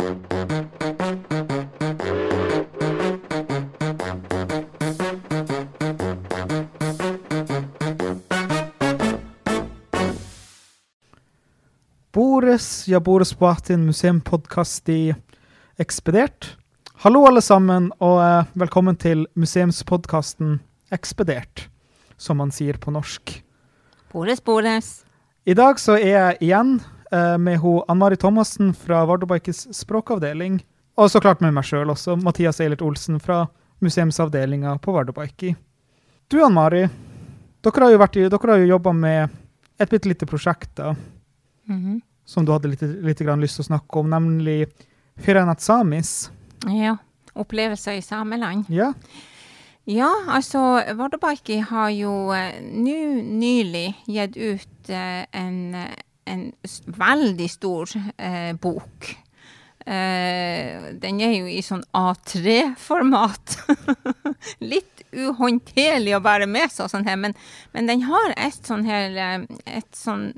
Boris, ja, Boris Boatin, museumpodkast i Ekspedert. Hallo, alle sammen, og eh, velkommen til museumspodkasten Ekspedert, som man sier på norsk. Boris, Boris. I dag så er jeg igjen med ho Ann-Mari Thomassen fra Vardøbaikes språkavdeling, og så klart med meg sjøl også, Mathias Eilert Olsen fra museumsavdelinga på Vardøbaiki. Du, Ann-Mari, dere har jo, vært i- dere har jo jobba med et bitte lite prosjekt da, Mhm. som du hadde litt, litt grann lyst til å snakke om, nemlig Firenat Samis. Ja. Opplevelser i sameland. Ja, Ja, altså Vardøbaiki har jo eh, nå nylig gitt ut eh, en, eh, en veldig stor eh, bok. Eh, den er jo i sånn A3-format. Litt uhåndterlig å bære med seg, sånn her, men, men den har et sånn her eh, Et sånn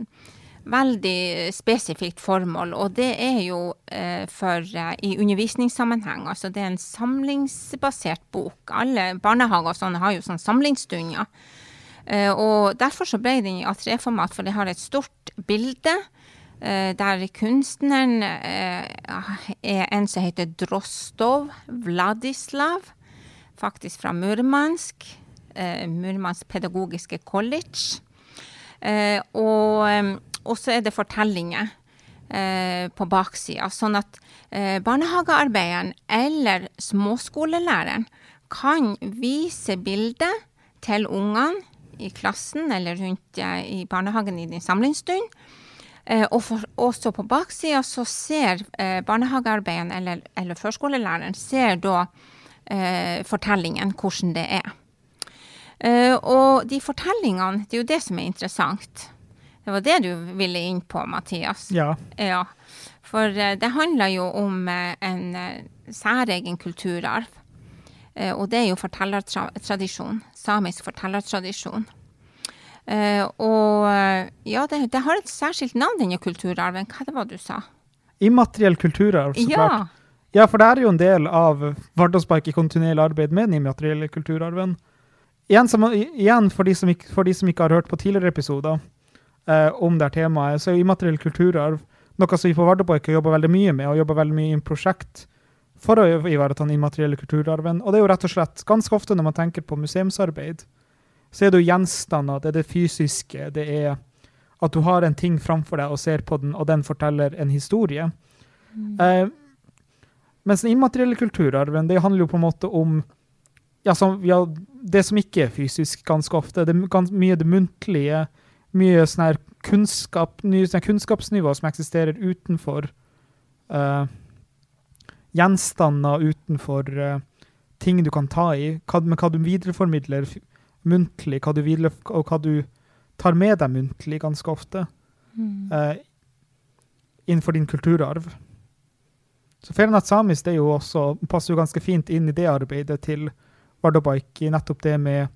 veldig spesifikt formål, og det er jo eh, for eh, i undervisningssammenheng. Altså det er en samlingsbasert bok. Alle barnehager og sånne har jo sånn samlingsstunder. Eh, og derfor så ble den i A3-format, for det har et stort bilde. eh, der kunstneren eh, er en som heter Drostov Vladislav, faktisk fra Murmansk. Eh, Murmansk pedagogiske college. Eh, og, så er det fortellinger eh, på baksida, sånn at eh, barnehagearbeideren eller småskolelæreren kan vise bildet til ungene i klassen eller rundt eh, i barnehagen i din samlingsstund. Eh, og for, også på baksida så ser eh, barnehagearbeideren eller, eller førskolelæreren ser da eh, fortellingen, hvordan det er. Eh, og de fortellingene, det er jo det som er interessant. Det var det du ville inn på, Mathias. ja. Ja, for eh, det handler jo om en særegen kulturarv. Eh, og det er jo fortellertradisjon. Samisk fortellertradisjon. Eh, og eh, ja, det, det har et særskilt navn, denne kulturarven. Hva det var du sa? Immateriell kulturarv, så ja. klart. Ja, for det er jo en del av Vardåspark i kontinuerlig arbeid med den immaterielle kulturarven. Igjen, som, igjen for, de som for de som ikke har hørt på tidligere episoder eh, om det temaet, så er jo immateriell kulturarv noe som vi på Vardøpark jobber veldig mye med, og jobber veldig mye i en prosjekt for å ivareta den immaterielle kulturarven. Og det er jo rett og slett ganske ofte når man tenker på museumsarbeid, så er det jo gjenstander, det er det fysiske, det er at du har en ting framfor deg og ser på den, og den forteller en historie. Eh, mens den immaterielle kulturarven, det handler jo på en måte om ja, som, ja, det som ikke er fysisk ganske ofte. Det er mye det muntlige, mye sånn her kunnskap, sånn kunnskapsnivå som eksisterer utenfor eh, gjenstander, utenfor eh, ting du kan ta i, hva, med hva du videreformidler muntlig, hva du videre, og hva du tar med deg muntlig ganske ofte Mm. eh, innenfor din kulturarv. Så Ferenat Samis det jo også, passer jo ganske fint inn i det arbeidet til Vardøbaiki, nettopp det med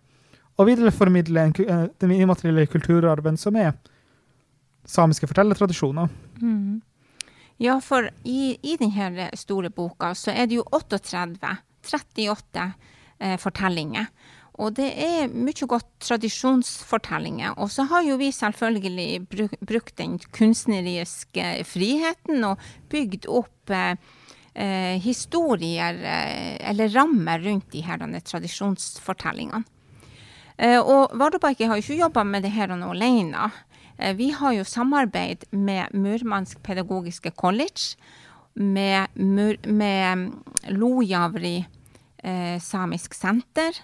å videreformidle en, eh, den immaterielle kulturarven som er samiske fortellertradisjoner. Mm. Ja, for i, i denne store boka så er det jo 38, 38 eh, fortellinger. Og det er mye godt tradisjonsfortellinger. Og så har jo vi selvfølgelig brukt den kunstneriske friheten og bygd opp eh, eh, historier eh, eller rammer rundt de her tradisjonsfortellingene. Eh, og Vardøbaiki har jo ikke jobba med det her nå alene. Vi har jo samarbeid med Murmansk pedagogiske college, med, med Lojavri eh, samisk senter.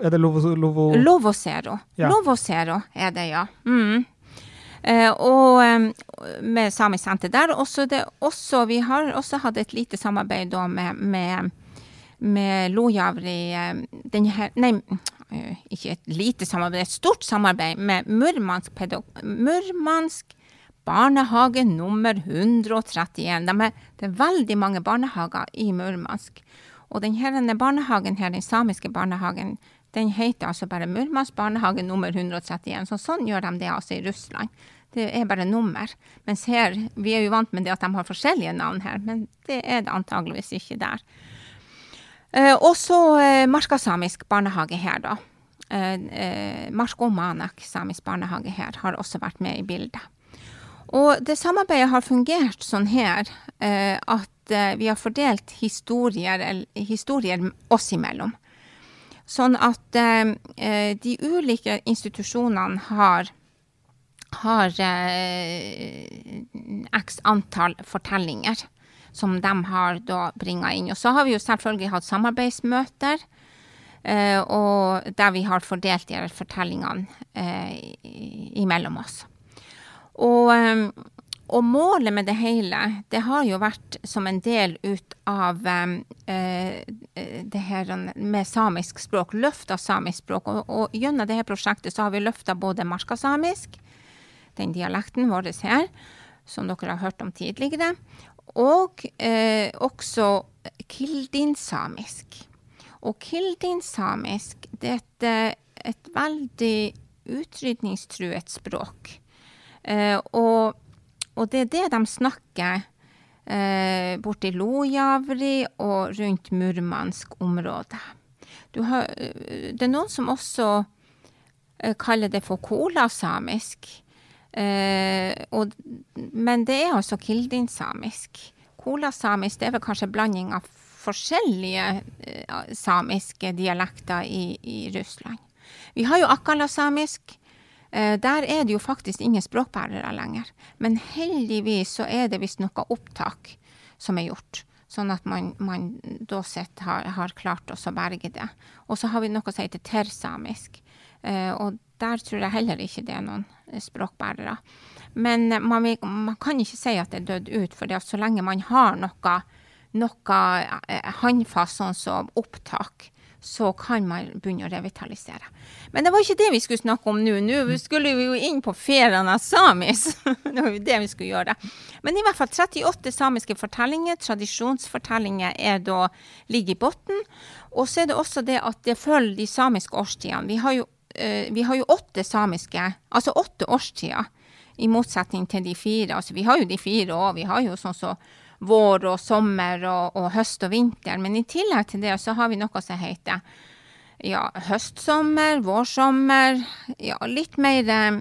Er det Lovo... Lovo Lovosero. Ja. Lovosero er det, ja. Mm. Eh, og med Samisk Senter der. Også det, også, vi har også hatt et lite samarbeid da med, med, med Lojavri den her, Nei, eh, ikke et lite samarbeid, et stort samarbeid med Murmansk, pedagog, Murmansk barnehage nummer 131. De er, det er veldig mange barnehager i Murmansk. Og denne barnehagen her, den samiske barnehagen, den heter altså bare Murmansk barnehage nummer 131. Så sånn gjør de det altså i Russland. Det er bare nummer. Mens her, vi er jo vant med det at de har forskjellige navn her, men det er det antageligvis ikke der. Eh, også eh, Marskasamisk barnehage her, da. Eh, eh, Marsko Manak samisk barnehage her har også vært med i bildet. Og det samarbeidet har fungert sånn her eh, at eh, vi har fordelt historier, historier oss imellom. Sånn at eh, eh, de ulike institusjonene har, har eh, x antall fortellinger som de har da bringa inn. Og så har vi jo selvfølgelig hatt samarbeidsmøter, eh, og der vi har fordelt de fortellingene eh, imellom oss. Og, eh, og målet med det hele, det har jo vært som en del ut av eh, det her med samisk språk, løft samisk språk. Og, og gjennom dette prosjektet så har vi løfta både marskasamisk, den dialekten vår her, som dere har hørt om tidligere, og eh, også kildinsamisk. Og kildinsamisk, det er et, eh, et veldig utrydningstruet språk. Eh, og, og, det er det de snakker eh, borti Lojavri og rundt Murmansk område. Eh, det er noen som også eh, kaller det for kolasamisk. Eh, og, men det er altså kildinsamisk. Kolasamisk det er vel kanskje blanding av forskjellige eh, samiske dialekter i, i, Russland. Vi har jo akkalasamisk. Eh, der er det jo faktisk ingen språkbærere lenger. Men heldigvis så er det visst noe opptak som er gjort. Sånn at man, man da sett har, har klart å berge det. Og så har vi noe som heter tersamisk. Eh, og der tror jeg heller ikke det er noen eh, språkbærere. Men man, man kan ikke si at det er dødd ut, for så lenge man har noe, noe håndfast sånn som opptak, så kan man begynne å revitalisere. Men det var ikke det vi skulle snakke om nå. Nå skulle vi jo inn på feriene av samis. det var jo det vi skulle gjøre. Men i hvert fall 38 samiske fortellinger, tradisjonsfortellinger, er da, ligger i bunnen. Og så er det også det at det følger de samiske årstidene. Vi har jo Eh, vi har jo åtte samiske, altså åtte årstider, i motsetning til de fire. Altså, vi har jo de fire òg. Vi har jo sånn som så vår og sommer og, og, høst og vinter. Men i tillegg til det så har vi noe som heter ja, høstsommer, vårsommer Ja, litt mer eh,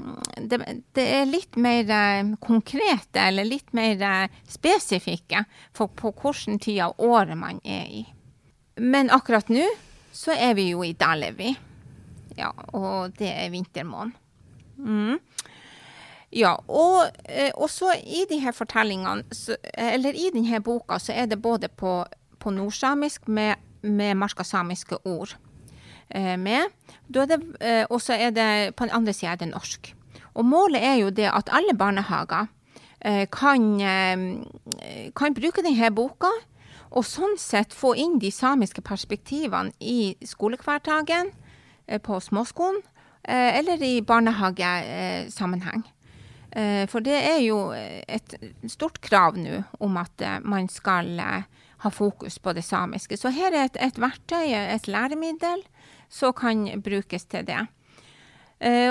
det, det, er litt mer eh, konkrete, eller litt mer spesifikke for, på hvilken tid av året man er i. Men akkurat nå så er vi jo i Dalevi. Ja, og det er vintermåneden. Mm. Ja, og, eh, og, så i de her fortellingene, så, eller i denne boka, så er det både på, på nordsamisk med, med marskasamiske ord eh, med. Eh, og så er det på den andre sida norsk. Og målet er jo det at alle barnehager eh, kan, kan bruke denne boka, og sånn sett få inn de samiske perspektivene i skolehverdagen Eh, på småskolen eller i barnehagesammenheng. Eh, for det er jo et stort krav nå om at man skal ha fokus på det samiske. Så her er et, et verktøy, et læremiddel, som kan brukes til det.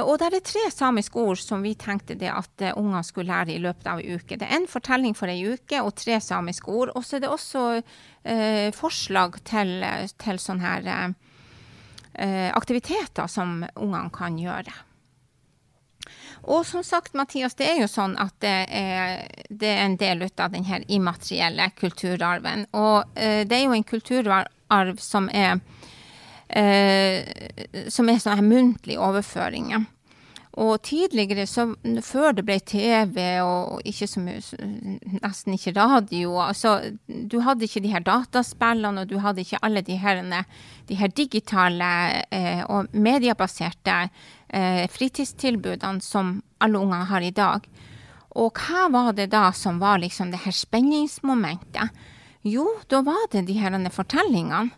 og det er tre samiske ord som vi tenkte det at ungene skulle lære i løpet av ei uke. Det er en fortelling for ei uke og tre samiske ord. Og så er det også eh, forslag til, til sånne her eh, aktiviteter som ungene kan gjøre. Og som sagt, Mathias, det er jo sånn at det er, det er en del av denne immaterielle kulturarven. Og eh, det er jo en kulturarv som er, eh, som er sånne muntlige overføringer. Og tidligere, så, før det ble TV og ikke så mye, nesten ikke radio altså, Du hadde ikke de her dataspillene, og du hadde ikke alle de her, de her digitale eh, og mediebaserte eh, fritidstilbudene som alle unger har i dag. Og hva var det da som var liksom det her spenningsmomentet? Jo, da var det de her fortellingene.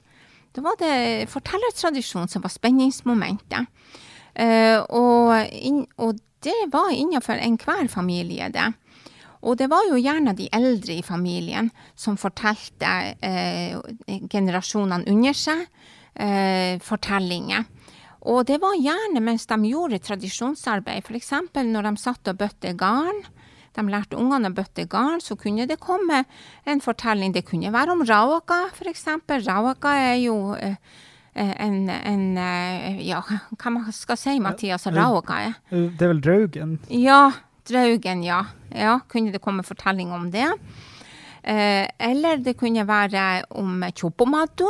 Da var det fortellertradisjonen som var spenningsmomentet. Eh, og, in, og, det var innenfor enhver familie, det. Og det var jo gjerne de eldre i familien som fortalte eh, generasjonene under seg eh, fortellinger. Og det var gjerne mens de gjorde tradisjonsarbeid, f.eks. når de satt og bøtte garn. De lærte ungene å bøtte garn, så kunne det komme en fortelling. Det kunne være om rauaka, f.eks. Rauaka er jo eh, en, en, eh, Ja, hva man skal si, Mathias, rauaka er? Det er vel Draugen? Ja, Draugen, ja. Ja, kunne det komme fortelling om det? Eh, eller det kunne være om Chopomato.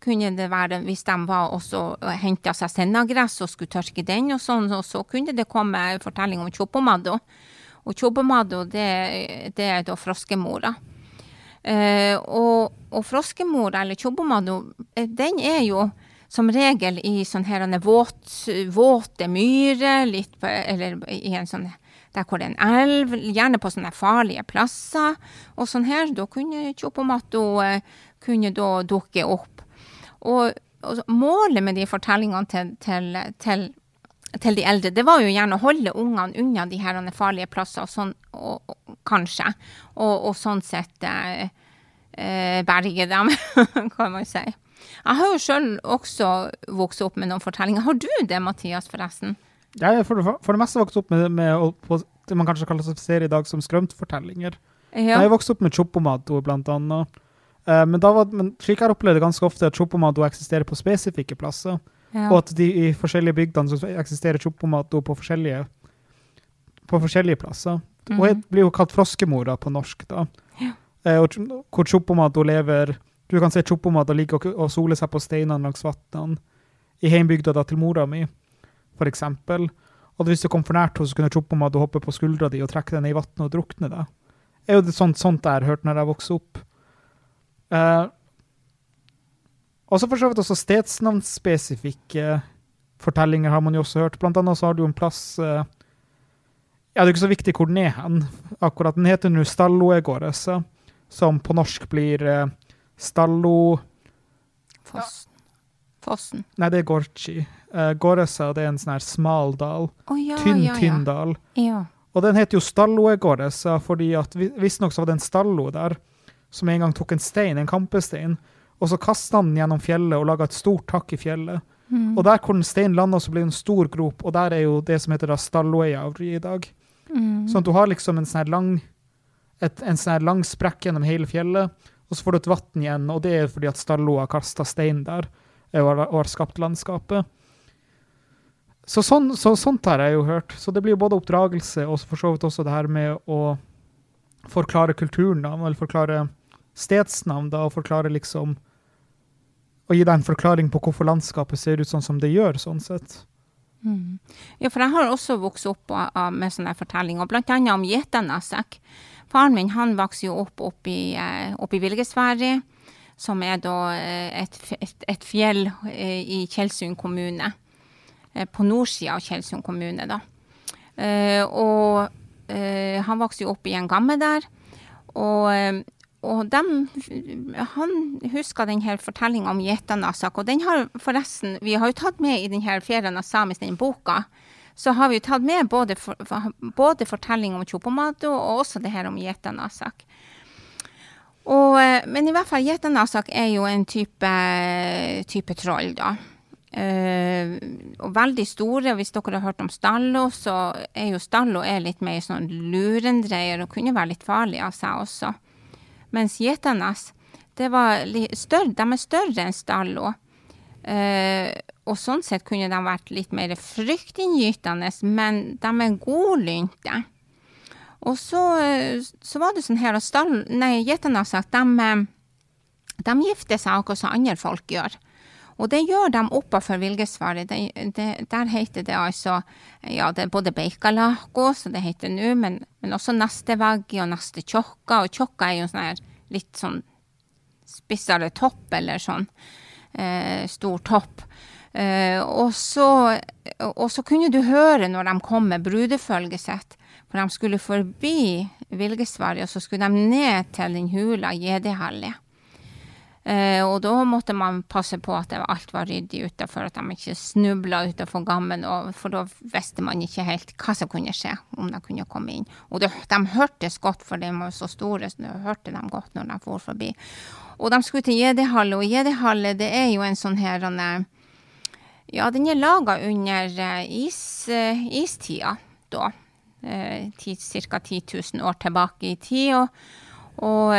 Kunne det være hvis de var også henta seg sennagress og skulle tørke den og sånn, og så kunne det komme en fortelling om Chopomado. Og Chopomado, det, det er da froskemora. Eh, og, og froskemora, eller Chopomado, eh, den er jo som regel i sånne våt, våte myrer, litt på, eller i en sånn der hvor det er en elv, gjerne på sånne farlige plasser. Og sånn her, da kunne Chopomato eh, kunne da dukke opp. Og, og, målet med de fortellingene til, til, til, til, de eldre, det var jo gjerne å holde ungene unna de her farlige plasser, sånn, og, kanskje. Og, og, sånn sett eh, eh, berge dem, kan man si. Jeg har jo sjøl også vokst opp med noen fortellinger. Har du det, Mathias, forresten? Jeg er for, for, det meste vokst opp med, med på, det man kanskje klassifiserer i dag som skrømtfortellinger. Ja. Jeg vokste opp med Chopomato, blant annet. Uh, men, da var, men slik jeg opplevde ganske ofte at Chopomato eksisterer på spesifikke plasser. Ja. Og at de i forskjellige bygdene så eksisterer Chopomato på forskjellige, på forskjellige plasser. Mm Og Hun blir jo kalt froskemora på norsk, da. Ja. Uh, og, hvor Chopomato lever Du kan se Chopomato ligge og, og sole seg på steinene langs vannene i heimbygda til mora mi f.eks. Og hvis du kom for nært henne, så kunne Chopomado hoppe på skuldra di og trekke deg ned i vannet og drukne deg. Det er jo sånt, sånt jeg har hørt når jeg vokste opp. Uh, og så for så vidt også stedsnavnspesifikke fortellinger har man jo også hørt. Blant annet så har du en plass uh, Ja, det er ikke så viktig hvor den er hen. Akkurat. Den heter nå Stalloegårdes, som på norsk blir uh, Stallo... Foss. Fossen. Nei, det er Gorchi. Uh, Gåresa det er en sånn her smal dal. Oh, ja, tynn, ja, ja. tynn dal. Og den heter jo Stalloegårdesa fordi at visstnok så var det en stallo der som en gang tok en stein, en kampestein, og så kasta han den gjennom fjellet og laga et stort takk i fjellet. Mm. Og der hvor den steinen landa, så ble det en stor grop, og der er jo det som heter da Stalloøya i dag. Mm. Sånn at du har liksom en sånn her lang et, en sånn her lang sprekk gjennom hele fjellet, og så får du et vann igjen, og det er fordi at Stalloa kasta stein der og har, og har skapt landskapet. Så, sånn, så, sånt har jeg jo hørt. Så det blir jo både oppdragelse og for så vidt også det her med å forklare kulturen, da, eller forklare stedsnavn, da, og forklare liksom Og gi deg en forklaring på hvorfor landskapet ser ut sånn som det gjør, sånn sett. Mm. Ja, for jeg har også vokst opp med sånne fortellinger, annet om Gjetanasek. Faren min han vokste jo opp oppe i, eh, opp i Vilgesværi, som er da eh, et, et, et fjell eh, i Tjeldsund kommune. På nordsida av Tjeldsund kommune. da. Og han vokste jo opp i en gamme der. Og, og dem, han husker denne fortellinga om Gjetanasak. Og den har forresten Vi har jo tatt med i denne Ferien av samisk, den boka. Så har vi jo tatt med både, for, både fortelling om Chopomato og også det her om Gjetanasak. Og, men i hvert fall Gjetanasak er jo en type, type troll, da. Uh, og veldig store. Hvis dere har hørt om Stallo, så er jo Stallo er litt mer sånn lurendreier og kunne være litt farlig av seg også. Mens gjeterne de er større enn Stallo. Eh, og sånn sett kunne de vært litt mer fryktinngytende, men de er godlynte. Og så, så, var det sånn her at Stall, nei, Gjetanes at de, de gifter seg akkurat som andre folk gjør. Og det gjør de oppafor Vilgesvaret. der heter det altså ja, det er både Beikalako, som det heter nå, men, men, også Nastevaggi og Nastetjokka. Og Tjokka er jo sånn her litt sånn spissere topp, eller sånn eh, stor topp. Eh, og, så, og, så, kunne du høre når de kom med brudefølget sitt. For de skulle forbi Vilgesvaret, og så skulle de ned til den hula Gjedehallet. Eh, og da måtte man passe på at alt var ryddig utafor, at de ikke snubla utafor gammen, for da visste man ikke helt hva som kunne skje, om de kunne komme inn. Og det, de hørtes godt, for de var så store, så de hørte dem godt når de for forbi. Og de skulle til Gjedehalle, og Gjedehalle det er jo en sånn her Ja, den er laga under uh, is, uh, istida, da. Eh, Ca. 10 000 år tilbake i tid. Og,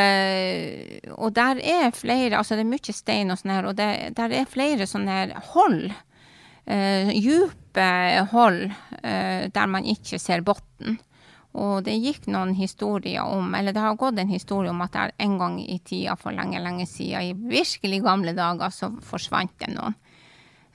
og, der er flere Altså, det er mye stein og sånn her, og det, der er flere sånne her hold. Dype hold der man ikke ser bunnen. Og det gikk noen historier om, eller det har gått en historie om at der en gang i tida for lenge, lenge siden, i virkelig gamle dager, så forsvant det noen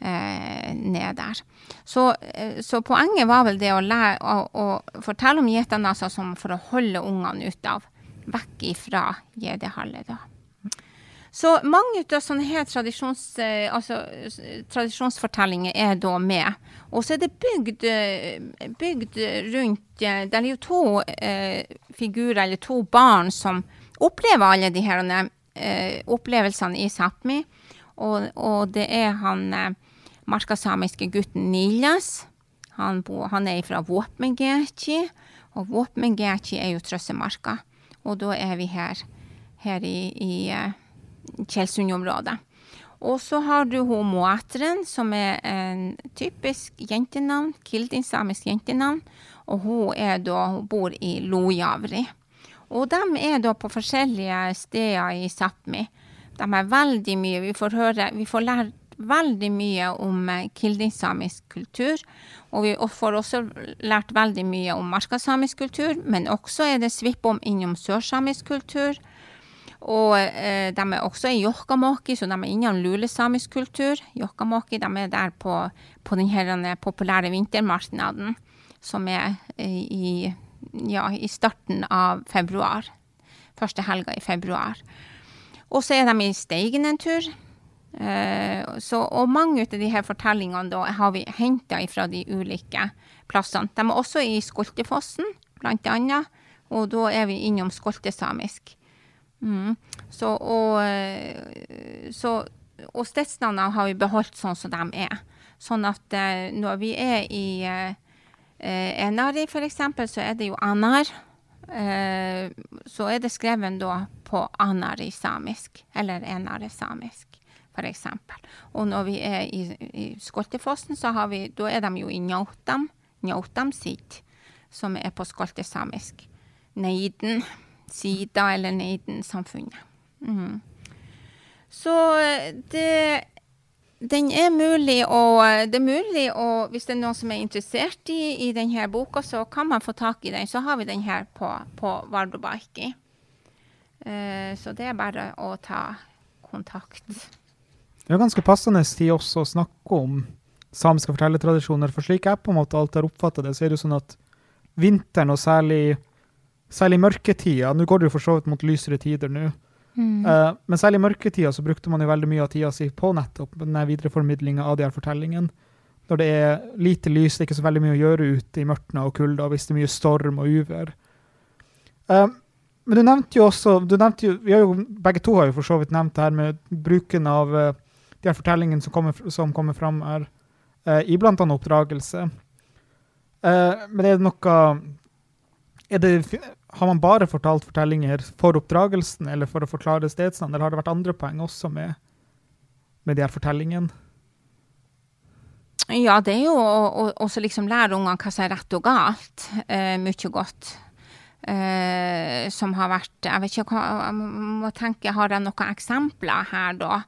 eh, ned der. Så, eh, så, poenget var vel det å, lære, å, å fortelle om gjeternaser som for å holde ungene ute av, vekk ifra gjedehallet, da. Så mange av sånne her tradisjons, eh, altså, tradisjonsfortellinger er da med. Og så er det bygd, eh, bygd rundt eh, Det er jo to eh, figurer, eller to barn, som opplever alle de her eh, opplevelsene i Sápmi. Og, og, det er han eh, markasamiske gutten Nilas. Han, bo, han er fra Våpengeki, og Våpengeki er jo Trøssemarka. Og da er vi her, her i, i Tjeldsund-området. Og så har du hun Moatren, som er en typisk jentenavn, kildin-samisk jentenavn. Og hun, er da, hun bor i Lojavri. Og de er da på forskjellige steder i Sápmi. De er veldig mye Vi får høre Vi får lære veldig mye om eh, kultur. Og vi får også lært veldig mye om markasamisk kultur, men også er det svipp om innom sørsamisk kultur. Og eh, de er også i Jokkamåki, så de er innom lulesamisk kultur. Jokkamåki de er der på, på den populære vintermarknaden, som er eh, i, ja, i starten av februar. Første helga i februar. Og så er de i Steigen en tur. Eh, så, og mange av de her fortellingene da, har vi henta fra de ulike plassene. De er også i Skoltefossen, blant annet. Og da er vi innom skoltesamisk. Mm. Så, og, eh, så, og stedsnavnene har vi beholdt sånn som de er. Sånn at uh, når vi er i eh, Enari, eksempel, så er det jo Anar. Eh, så er det skrevet da på Anari samisk, eller Enari eksempel. Og når vi er i, i Skoltefossen, så har vi, da er de jo i Njautam, Njautam sitt, som er på skoltesamisk. Neiden sida eller Neiden-samfunnet. Mm. Så eh, det den er mulig å, det er mulig å Hvis det er noen som er interessert i, i denne boka, så kan man få tak i den. Så har vi den her på, på Vardobaiki. Uh, så det er bare å ta kontakt. Det er ganske passende tid også å snakke om samiske fortellertradisjoner. For slik jeg på en måte alltid har oppfatta det, så er det jo sånn at vinteren, og særlig Særlig mørketida. Nå går det jo for så vidt mot lysere tider nå. Mm. Uh, men særlig i mørketida så brukte man jo veldig mye av tida si på nettopp denne videreformidlinga av de her fortellingene. Når det er lite lys, det er ikke så veldig mye å gjøre ute i mørkna og kulda hvis det er mye storm og uvær. Uh, men du nevnte jo også du nevnte jo, jo, Begge to har jo for så vidt nevnt det her med bruken av uh, de her fortellingene som kommer, som kommer fram her, i bl.a. oppdragelse. men er det noe det, har man bare fortalt fortellinger for oppdragelsen eller for å forklare stedsnavn, eller har det vært andre poeng også med, med de her fortellingene? Ja, det er jo å, å liksom lære ungene hva som er rett og galt. Uh, mye godt. Uh, som har vært Jeg vet ikke hva Jeg må tenke, har jeg noen eksempler her, da?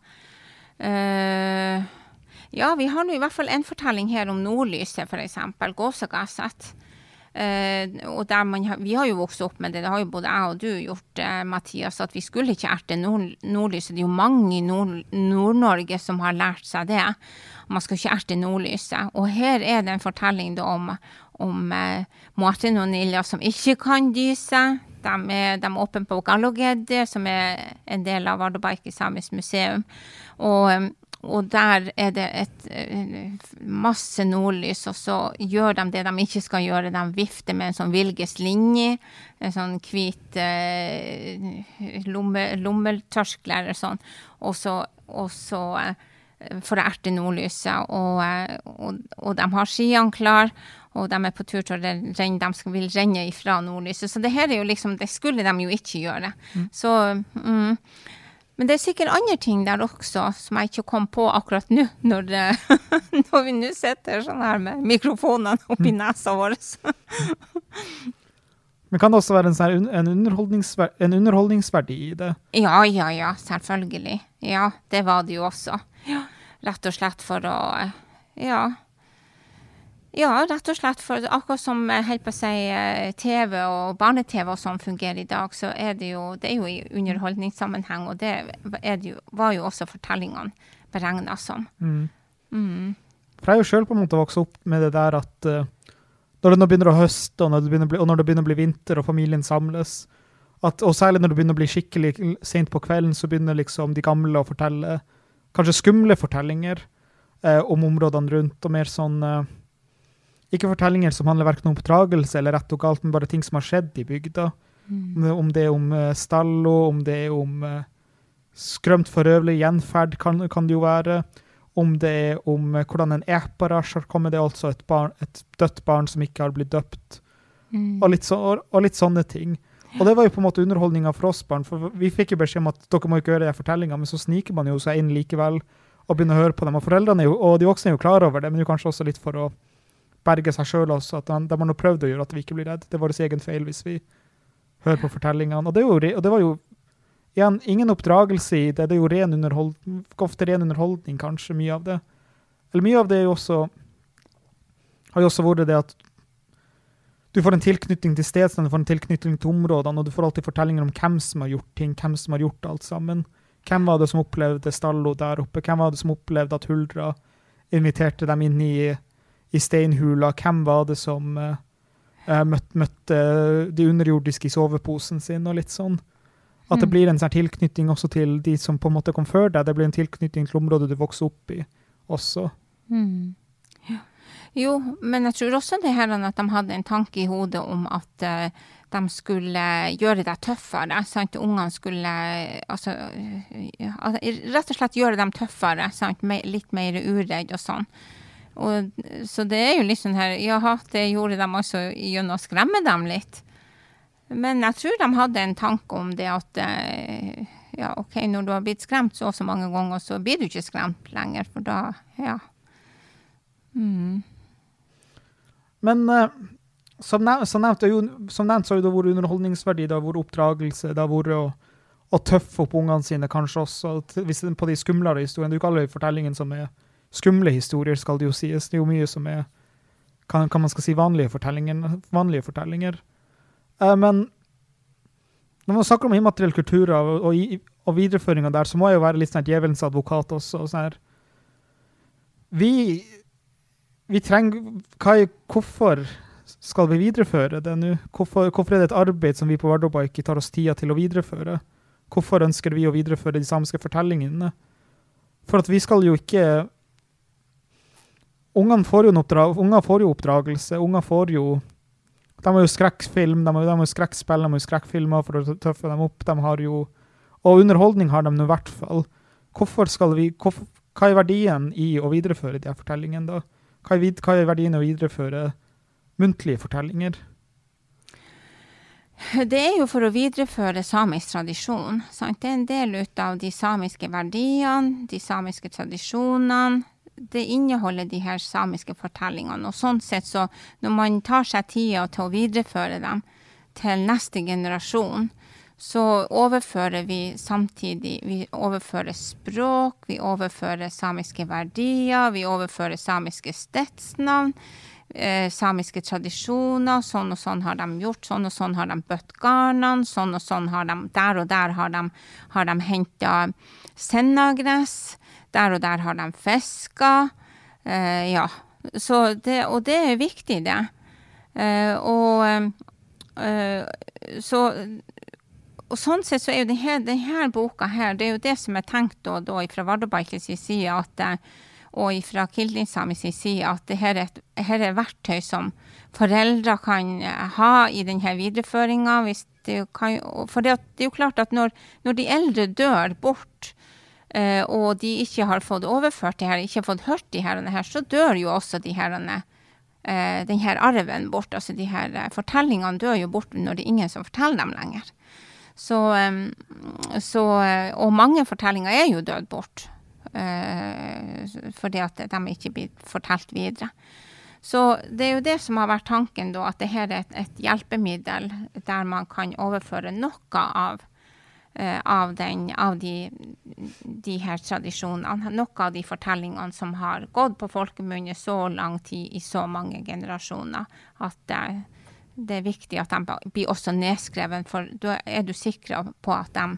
Uh, ja, vi har nå i hvert fall en fortelling her om nordlyset, f.eks. Gåsegasset. Uh, og man, vi har jo vokst opp med det, det har jo både jeg og du gjort, uh, Mathias, at vi skulle ikke erte nord, nordlyset. Det er jo mange i Nord-Norge nord som har lært seg det. Man skal ikke erte nordlyset. Og her er det en fortelling da, om, om uh, Martin og Nilja som ikke kan dyse. De er, de er åpne på Gallogedde, som er en del av Ardobaiki samisk museum. Og og der er det et, eh, masse nordlys, og så gjør de det de ikke skal gjøre. De vifter med en sånn Vilges linje, en sånn hvit eh, lomme, eller sånn. Og så, og så eh, for å erte nordlyset. Og, eh, og, og, de har skiene klar, og de er på tur til å renne, de vil renne ifra nordlyset. Så det her er jo liksom, det skulle de jo ikke gjøre. Mm. Så mm, Men det er sikkert andre ting der også som jeg ikke kom på akkurat nå, når, når vi nå sitter sånn her med mikrofonene oppi nesa vår. Men kan det også være en, sånn en, underholdningsver en underholdningsverdi i det? Ja, ja, ja, selvfølgelig. Ja, det var det jo også. Ja, rett og slett for å Ja. Ja, rett og slett for akkurat som på å si eh, TV og barne-TV og sånn fungerer i dag, så er det jo det er jo i underholdningssammenheng, og det det jo, var jo også fortellingene beregna som. Mm. Mm. For jeg er jo sjøl vokst opp med det der at uh, når det nå begynner å høste, og når det begynner bli, og når det begynner å bli vinter og familien samles, at, og særlig når det begynner å bli skikkelig sent på kvelden, så begynner liksom de gamle å fortelle kanskje skumle fortellinger uh, om områdene rundt, og mer sånn eh, Ikke fortellinger som handler verken om oppdragelse eller rett og galt, men bare ting som har skjedd i bygda. Mm. Om det- er om uh, stallo, om det er om uh, skrømt forøvelig gjenferd, kan, kan det jo være. Om det er om uh, hvordan en eparasj har kommet, det er altså et, barn, et dødt barn som ikke har blitt døpt, Mm. og litt, så, og, og litt sånne ting. Og det var jo på en måte underholdninga for oss barn, for vi fikk jo beskjed om at dere må ikke høre de fortellingene, men så sniker man jo seg inn likevel og begynner å høre på dem. Og foreldrene er jo, og de voksne er jo klar over det, men jo kanskje også litt for å berge seg sjøl også. At de, de har nå prøvd å gjøre at vi ikke blir redd. Det er vår egen feil hvis vi hører på fortellingene. Og det, jo, og det var jo igjen ingen oppdragelse i det. Det er jo ren underholdning, ofte ren underholdning, kanskje, mye av det. Eller mye av det er jo også har jo også vært det at du får en tilknytning til stedsnavn, du får en tilknytning til områdene, og du får alltid fortellinger om hvem som har gjort ting, hvem som har gjort alt sammen. Hvem var det som opplevde Stallo der oppe? Hvem var det som opplevde at Huldra inviterte dem inn i, i steinhula? Hvem var det som uh, møtte, møtte de underjordiske i soveposen sin, og litt sånn? At det Mm. blir en sånn tilknytning også til de som på en måte kom før deg. Det blir en tilknytning til området du vokste opp i også. Mm. Ja. Jo, men jeg tror også det her at de hadde en tanke i hodet om at uh, de skulle gjøre deg tøffere. Sant? Ungene skulle altså, eh, ja, rett og slett gjøre dem tøffere. Sant? Litt mer uredd og sånn. Og, så det er jo litt sånn her Jaha, det gjorde de også gjennom å skremme dem litt. Men jeg tror de hadde en tanke om det at eh, ja, OK, når du har blitt skremt så og så mange ganger, så blir du ikke skremt lenger, for da Ja. Mm. Men eh, som, nev som, nevnt, som nevnt så har det vært underholdningsverdi, det har vært oppdragelse, det har vært å, å tøffe opp ungene sine, kanskje også hvis på de skumlere historiene. Det er jo ikke alle fortellingene som er skumle historier, skal det jo sies. Det er jo mye som er kan, kan man skal si vanlige fortellinger. Vanlige fortellinger. Eh, men når man snakker om immateriell kultur og, og, og videreføringa der, så må jeg jo være litt sånn djevelens advokat også. og sånn her. Vi vi trenger hva Hvorfor skal vi videreføre det nå? Hvorfor, hvorfor er det et arbeid som vi på Vardøba ikke tar oss tida til å videreføre? Hvorfor ønsker vi å videreføre de samiske fortellingene? For at vi skal jo ikke Ungene får jo, en oppdrag, unger får jo oppdragelse. Unger får jo De har jo skrekkfilm, de har, jo skrekkspill, de har jo skrekkfilmer for å tøffe dem opp. De har jo Og underholdning har de nå i hvert fall. Hvorfor skal vi hvorfor, Hva er verdien i å videreføre de her fortellingene, da? Hva er, hva er verdien i å videreføre muntlige fortellinger? Det er jo for å videreføre samisk tradisjon. Sant? Det er en del ut av de samiske verdiene, de samiske tradisjonene. Det inneholder de her samiske fortellingene. Og sånn sett så, når man tar seg tida til å videreføre dem til neste generasjon, så overfører vi samtidig Vi overfører språk, vi overfører samiske verdier, vi overfører samiske stedsnavn eh, samiske tradisjoner. Sånn og sånn har de gjort, sånn og sånn har de bøtt garnene, sånn og sånn har de Der og der har de, har de henta sennagress, der og der har de fiska. Eh, ja. Det, og det er viktig, det. Eh, og eh, så og sånn sett så er jo denne, denne boka her, det er jo det som er tenkt da, da fra Vardøbalkens side, at eh, og fra Kildinsami sin side at dette er, et, er verktøy som foreldre kan eh, ha i denne videreføringa. For det, er jo klart at når, når de eldre dør bort, eh, og de ikke har fått overført de her, ikke har fått hørt de her, så dør jo også de her, eh, den her arven bort. Altså de her eh, fortellingene dør jo bort når det er ingen som forteller dem lenger. Så, så, og mange fortellinger er jo dødd bort. fordi at de ikke blir fortalt videre. Så det er jo det som har vært tanken, da, at dette er et, et hjelpemiddel der man kan overføre noe av Eh, av, den, av de, de, her tradisjonene. Noe av de fortellingene som har gått på folkemunne så lang tid, i så mange generasjoner, at det, det er viktig at de blir også nedskrevet, for da er du sikker på at de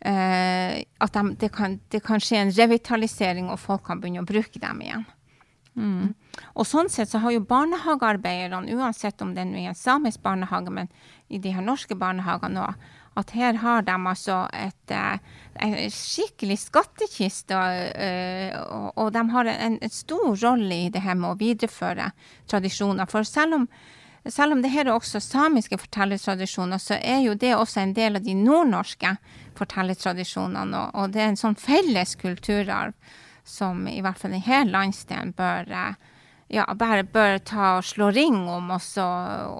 Uh, at de, det, kan, det, kan, skje en revitalisering, og folk kan begynne å bruke dem igjen. Mm. Og sånn sett så har jo barnehagearbeiderne, uansett om det er en samisk barnehage, men i de her norske barnehagene òg, at her har de altså et, en eh, skikkelig skattkiste, eh, og, og, de har en, en, stor rolle i det her med å videreføre tradisjoner. For selv om, selv om det her er også samiske fortellertradisjoner, så er jo det også en del av de nordnorske fortellertradisjonene, og, det er en sånn felles kulturarv som i hvert fall denne landsdelen bør eh, ja, bare bør ta og slå ring om, og så,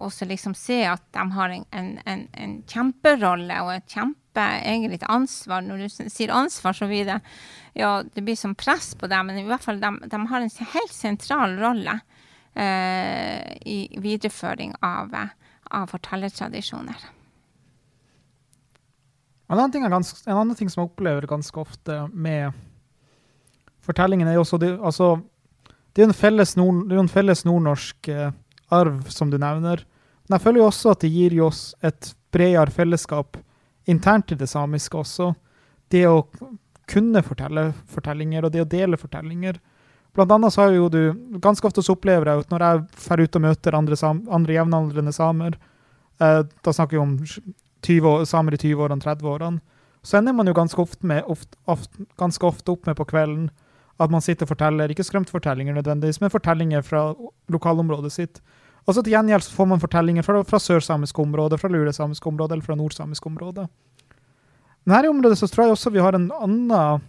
og så liksom se at de har en, en, en, kjemperolle og et kjempe egentlig ansvar. Når du sier ansvar, så blir det ja, det blir som press på dem, men i hvert fall de, de har en helt sentral rolle eh, i videreføring av, av fortellertradisjoner. En annen, ting ganske, en annen ting som jeg opplever ganske ofte med fortellingen, er jo også det, altså det er jo en felles, nord, en felles nordnorsk eh, arv, som du nevner. Men jeg føler jo også at det gir oss et bredere fellesskap internt i det samiske også. Det å kunne fortelle fortellinger, og det å dele fortellinger. Blant annet så har jo du Ganske ofte så opplever jeg at når jeg drar ut og møter andre, sam, andre jevnaldrende samer, eh, da snakker vi om 20, samer i 20-årene, 30-årene, så ender man jo ganske ofte, med, ofte, ofte, ganske ofte opp med på kvelden at man sitter og forteller, ikke skremtfortellinger nødvendigvis, men fortellinger fra lokalområdet sitt. Og så til gjengjeld så får man fortellinger fra, fra sørsamisk område, fra lulesamisk område eller fra nordsamisk område. Men her i området så tror jeg også vi har en annen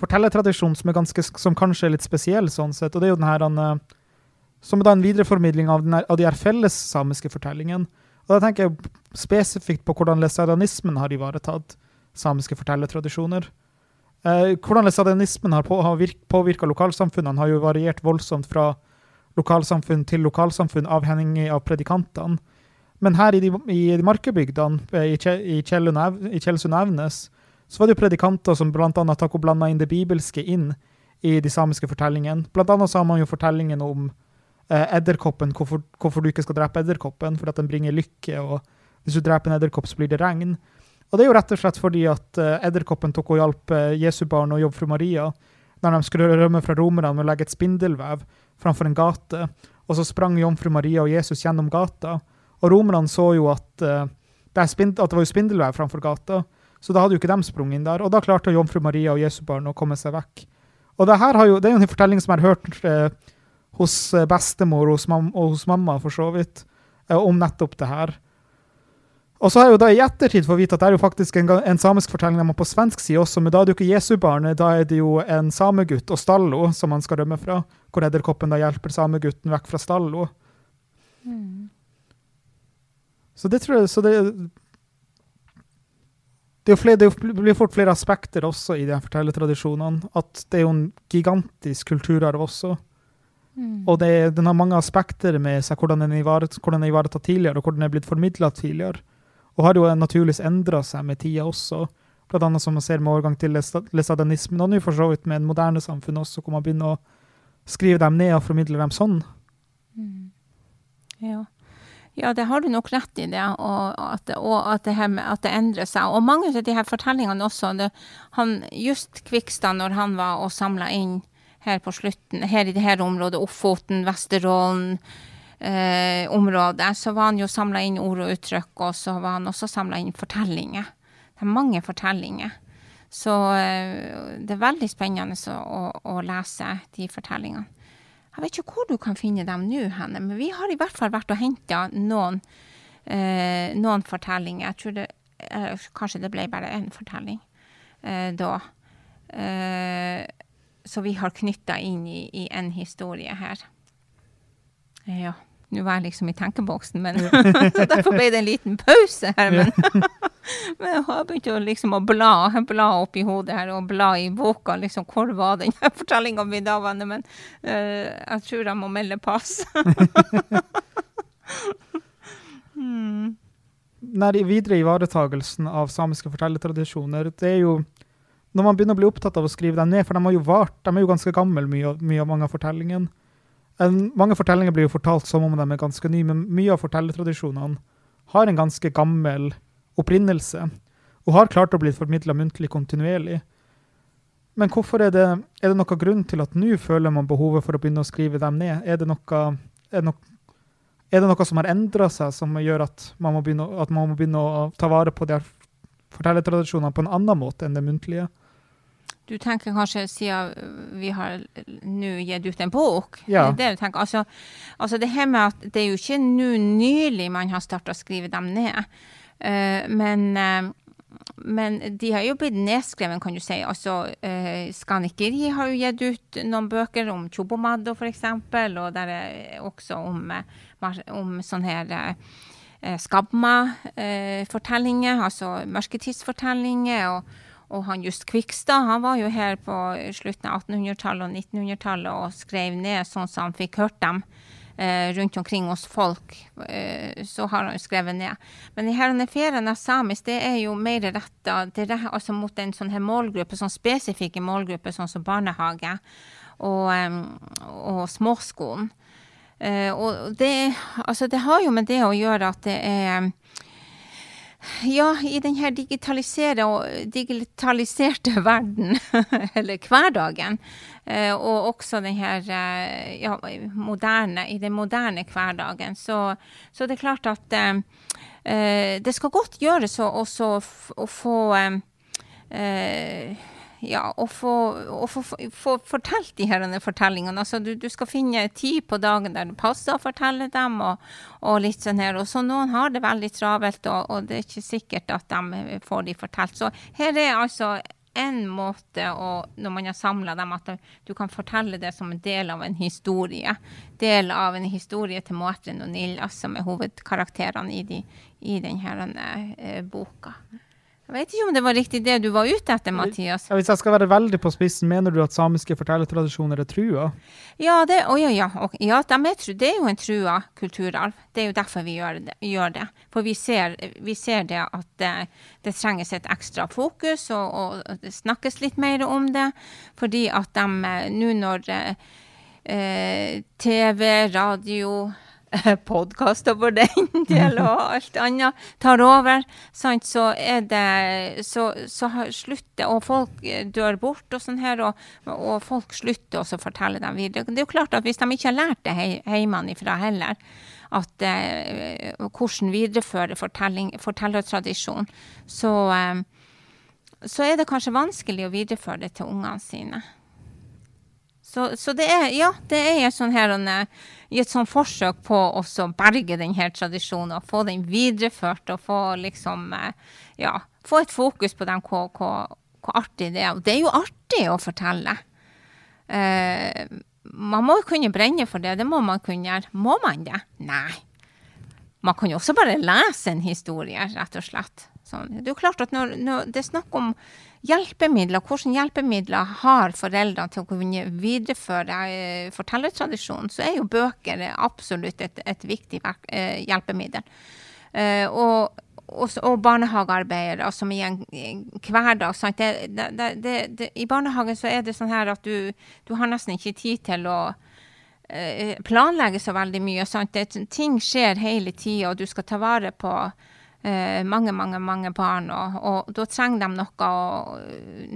fortellertradisjon som, som kanskje er litt spesiell, sånn sett, og det er jo den her, eh, som er da en videreformidling av, her, av de her fellessamiske fortellingene. Og da tenker jeg spesifikt på hvordan lesaranismen har ivaretatt samiske fortellertradisjoner. Eh, hvordan lesadianismen har, på, har påvirka lokalsamfunnene, har jo variert voldsomt fra lokalsamfunn til lokalsamfunn, avhengig av predikantene. Men her i, de, i de markebygdene, i, i, Tjeldsund Evnes, så var det jo predikanter som bl.a. tok og blanda inn det bibelske inn i de samiske fortellingene. Blant annet så har man jo fortellingen om eh, edderkoppen, hvorfor, hvorfor, du ikke skal drepe edderkoppen, fordi at den bringer lykke, og hvis du dreper en edderkopp, så blir det regn. Og det er jo rett og slett fordi at uh, edderkoppen tok og hjalp uh, Jesu barn og jomfru Maria når de skulle rømme fra romerne og legge et spindelvev framfor en gate. Og så sprang jomfru Maria og Jesus gjennom gata. Og romerne så jo at, uh, det, at det var spindelvev framfor gata, så da hadde jo ikke de sprunget inn der. Og da klarte jomfru Maria og Jesu barn å komme seg vekk. Og det, her jo, det er jo en fortelling som jeg har hørt uh, hos bestemor hos og hos mamma, for så vidt, uh, om nettopp det her. Og så har jeg jo da i ettertid fått vite at det er jo faktisk en, en samisk fortelling de har på svensk side også, men da er det jo ikke Jesubarnet, da er det jo en samegutt og stallo som han skal rømme fra, hvor edderkoppen da hjelper samegutten vekk fra stallo. Mm. Så det tror jeg så det, det, flere, det, blir fort flere aspekter også i de fortellertradisjonene. At det er jo en gigantisk kulturarv også. Mm. Og det, den har mange aspekter med seg, hvordan den er ivaretatt tidligere, og hvordan den er blitt formidla tidligere. Og har jo naturligvis endra seg med tida også. Blant annet som man ser med overgang til lesadanismen, og nå for så vidt med en moderne samfunn også, hvor man begynner å skrive dem ned og formidle dem sånn. Mm. Ja. ja. det har du nok rett i, det, og at, og at, det, med, at det, endrer seg. Og mange av de her fortellingene også. Det, han, just Kvikstad, når han var og samla inn her på slutten, her i det her området, Ofoten, Vesterålen, eh, området, så var han jo samla inn ord og uttrykk, og så var han også samla inn fortellinger. Det er mange fortellinger. Så eh, det er veldig spennende å, å, å, lese de fortellingene. Jeg vet ikke hvor du kan finne dem nå, henne, men vi har i hvert fall vært og henta noen, eh, noen fortellinger. Jeg tror det, eh, Kanskje det ble bare én fortelling eh, da. Eh, så vi har knytta inn i, i en historie her. Ja. Nå var jeg liksom i tenkeboksen, men så derfor ble det en liten pause her. Men, men jeg har begynt å liksom å bla, bla opp i hodet her og bla i boka. liksom, Hvor var den fortellinga mi da, venner? Men uh, jeg tror jeg må melde pass. mm. Nei, videre ivaretagelsen av samiske fortellertradisjoner, det er jo når man begynner å bli opptatt av å skrive dem ned, for de har jo vart, de er jo ganske gamle, mye, mye av mange av fortellingene. Mange fortellinger blir jo fortalt som om de er ganske nye, men mye av fortellertradisjonene har en ganske gammel opprinnelse, og har klart å bli formidla muntlig kontinuerlig. Men hvorfor er det, er det noen grunn til at nå føler man behovet for å begynne å skrive dem ned? Er det noe, er noe, er det noe som har endra seg, som gjør at man, begynne, at man må begynne å ta vare på de fortellertradisjonene på en annen måte enn det muntlige? Du tenker kanskje siden vi har nå gitt ut en bok? Ja. Det, det, du tenker. Altså, altså, det her med at det er jo ikke nå nylig man har starta å skrive dem ned. Uh, men, uh, men de har jo blitt nedskrevet, kan du si. Altså, uh, Skanikeri har jo gitt ut noen bøker om Chobomado, f.eks., og der er også om, om sånn her Skabma-fortellinger, altså mørketidsfortellinger. og og han Just Kvikstad han var jo her på slutten av 1800-tallet og 1900-tallet og skrev ned sånn som han fikk hørt dem eh, rundt omkring hos folk. Eh, så har han jo skrevet ned. Men de her ferien av samisk det er jo mer retta altså mot en sånn her målgruppe, sånn spesifikke målgrupper, sånn som barnehage og, um, og småskolen. Eh, og det, altså det har jo med det å gjøre at det er ja, i denne digitaliserte verden, eller hverdagen, eh, og også denne, eh, ja, moderne, i den moderne hverdagen, så, så det er klart at eh, det skal godt gjøres å få eh, ja, å få, å få, få, fortalt de her fortellingene. Altså, du, du, skal finne tid på dagen der det passer å fortelle dem, og, og litt sånn her. Og så noen har det veldig travelt, og, og, det er ikke sikkert at de får de fortalt. Så her er altså en måte å, når man har samla dem, at du kan fortelle det som en del av en historie. Del av en historie til Måtren og Nillas, som er hovedkarakterene i, de, i denne eh, boka. Jeg vet ikke om det var riktig det du var ute etter, Mathias. Ja, hvis jeg skal være veldig på spissen, mener du at samiske fortellertradisjoner er trua? Ja, det, oh, ja, ja, ja de er, det er jo en trua kulturarv. Det er jo derfor vi gjør det. Gjør det. For vi ser, vi ser, det at det, det, trenges et ekstra fokus, og, og, det snakkes litt mer om det. Fordi at de nå når eh, TV, radio podkaster for den del og alt annet tar over, sant, så er det Så, så slutter Og folk dør bort og sånn her, og, og folk slutter også å fortelle dem videre. Det er jo klart at hvis de ikke har lært det hjemmefra heller, at eh, hvordan videreføre fortellertradisjon, så, eh, så er det kanskje vanskelig å videreføre det til ungene sine. Så, så, det er ja, det er sånn her, i et sånn forsøk på å berge denne tradisjonen og få den videreført og få liksom eh, ja, få et fokus på dem, hvor, hvor, hvor, artig det er. Og det er jo artig å fortelle. Eh, man må kunne brenne for det. Det må man kunne gjøre. Må man det? Nei. Man kan jo også bare lese en historie, rett og slett. Sånn. Det er jo klart at når, når det er snakk om hjelpemidler, hvilke hjelpemidler har foreldrene til å kunne videreføre eh, fortellertradisjonen, så er jo bøker absolutt et, et viktig eh, hjelpemiddel. Eh, og, og, barnehagearbeidere som i en, hverdag. Det, det, det, I barnehagen så er det sånn her at du, du har nesten ikke tid til å planlegge så veldig mye. Sant? ting skjer hele tida, og du skal ta vare på mange, mange mange barn. Og, og da trenger de noe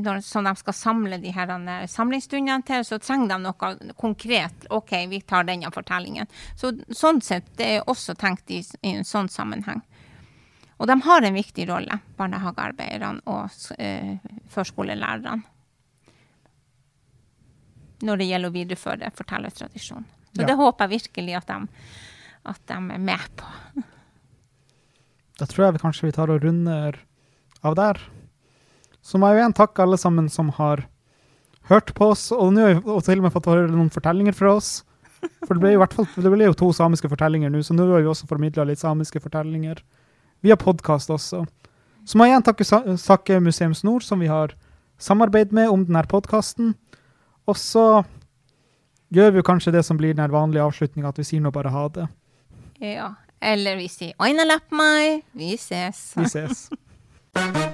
når, som de skal samle de her eh, samlingsstundene til, så trenger de noe konkret. OK, vi tar denne fortellingen. Så, sånn sett, det er også tenkt i, i en sånn sammenheng. Og de har en viktig rolle, barnehagearbeiderne og eh, førskolelærerne. Når det gjelder å videreføre fortellertradisjonen. Så ja. det håper jeg virkelig at de, at de er med på. Da tror jeg vi kanskje vi tar og runder av der. Så må jeg jo igjen takke alle sammen som har hørt på oss, og nå har vi til og med fått høre noen fortellinger fra oss. For det ble, fall, det ble jo to samiske fortellinger nå, så nå har vi også formidla litt samiske fortellinger. Via podkast også. Så må jeg igjen takke, takke Museums Nord, som vi har samarbeid med om denne podkasten. Og så gjør vi jo kanskje det som blir den vanlige avslutninga, at vi sier nå bare ha det. Ja. Eller vi sier 'Aina lapp meg', vi ses. Vi ses.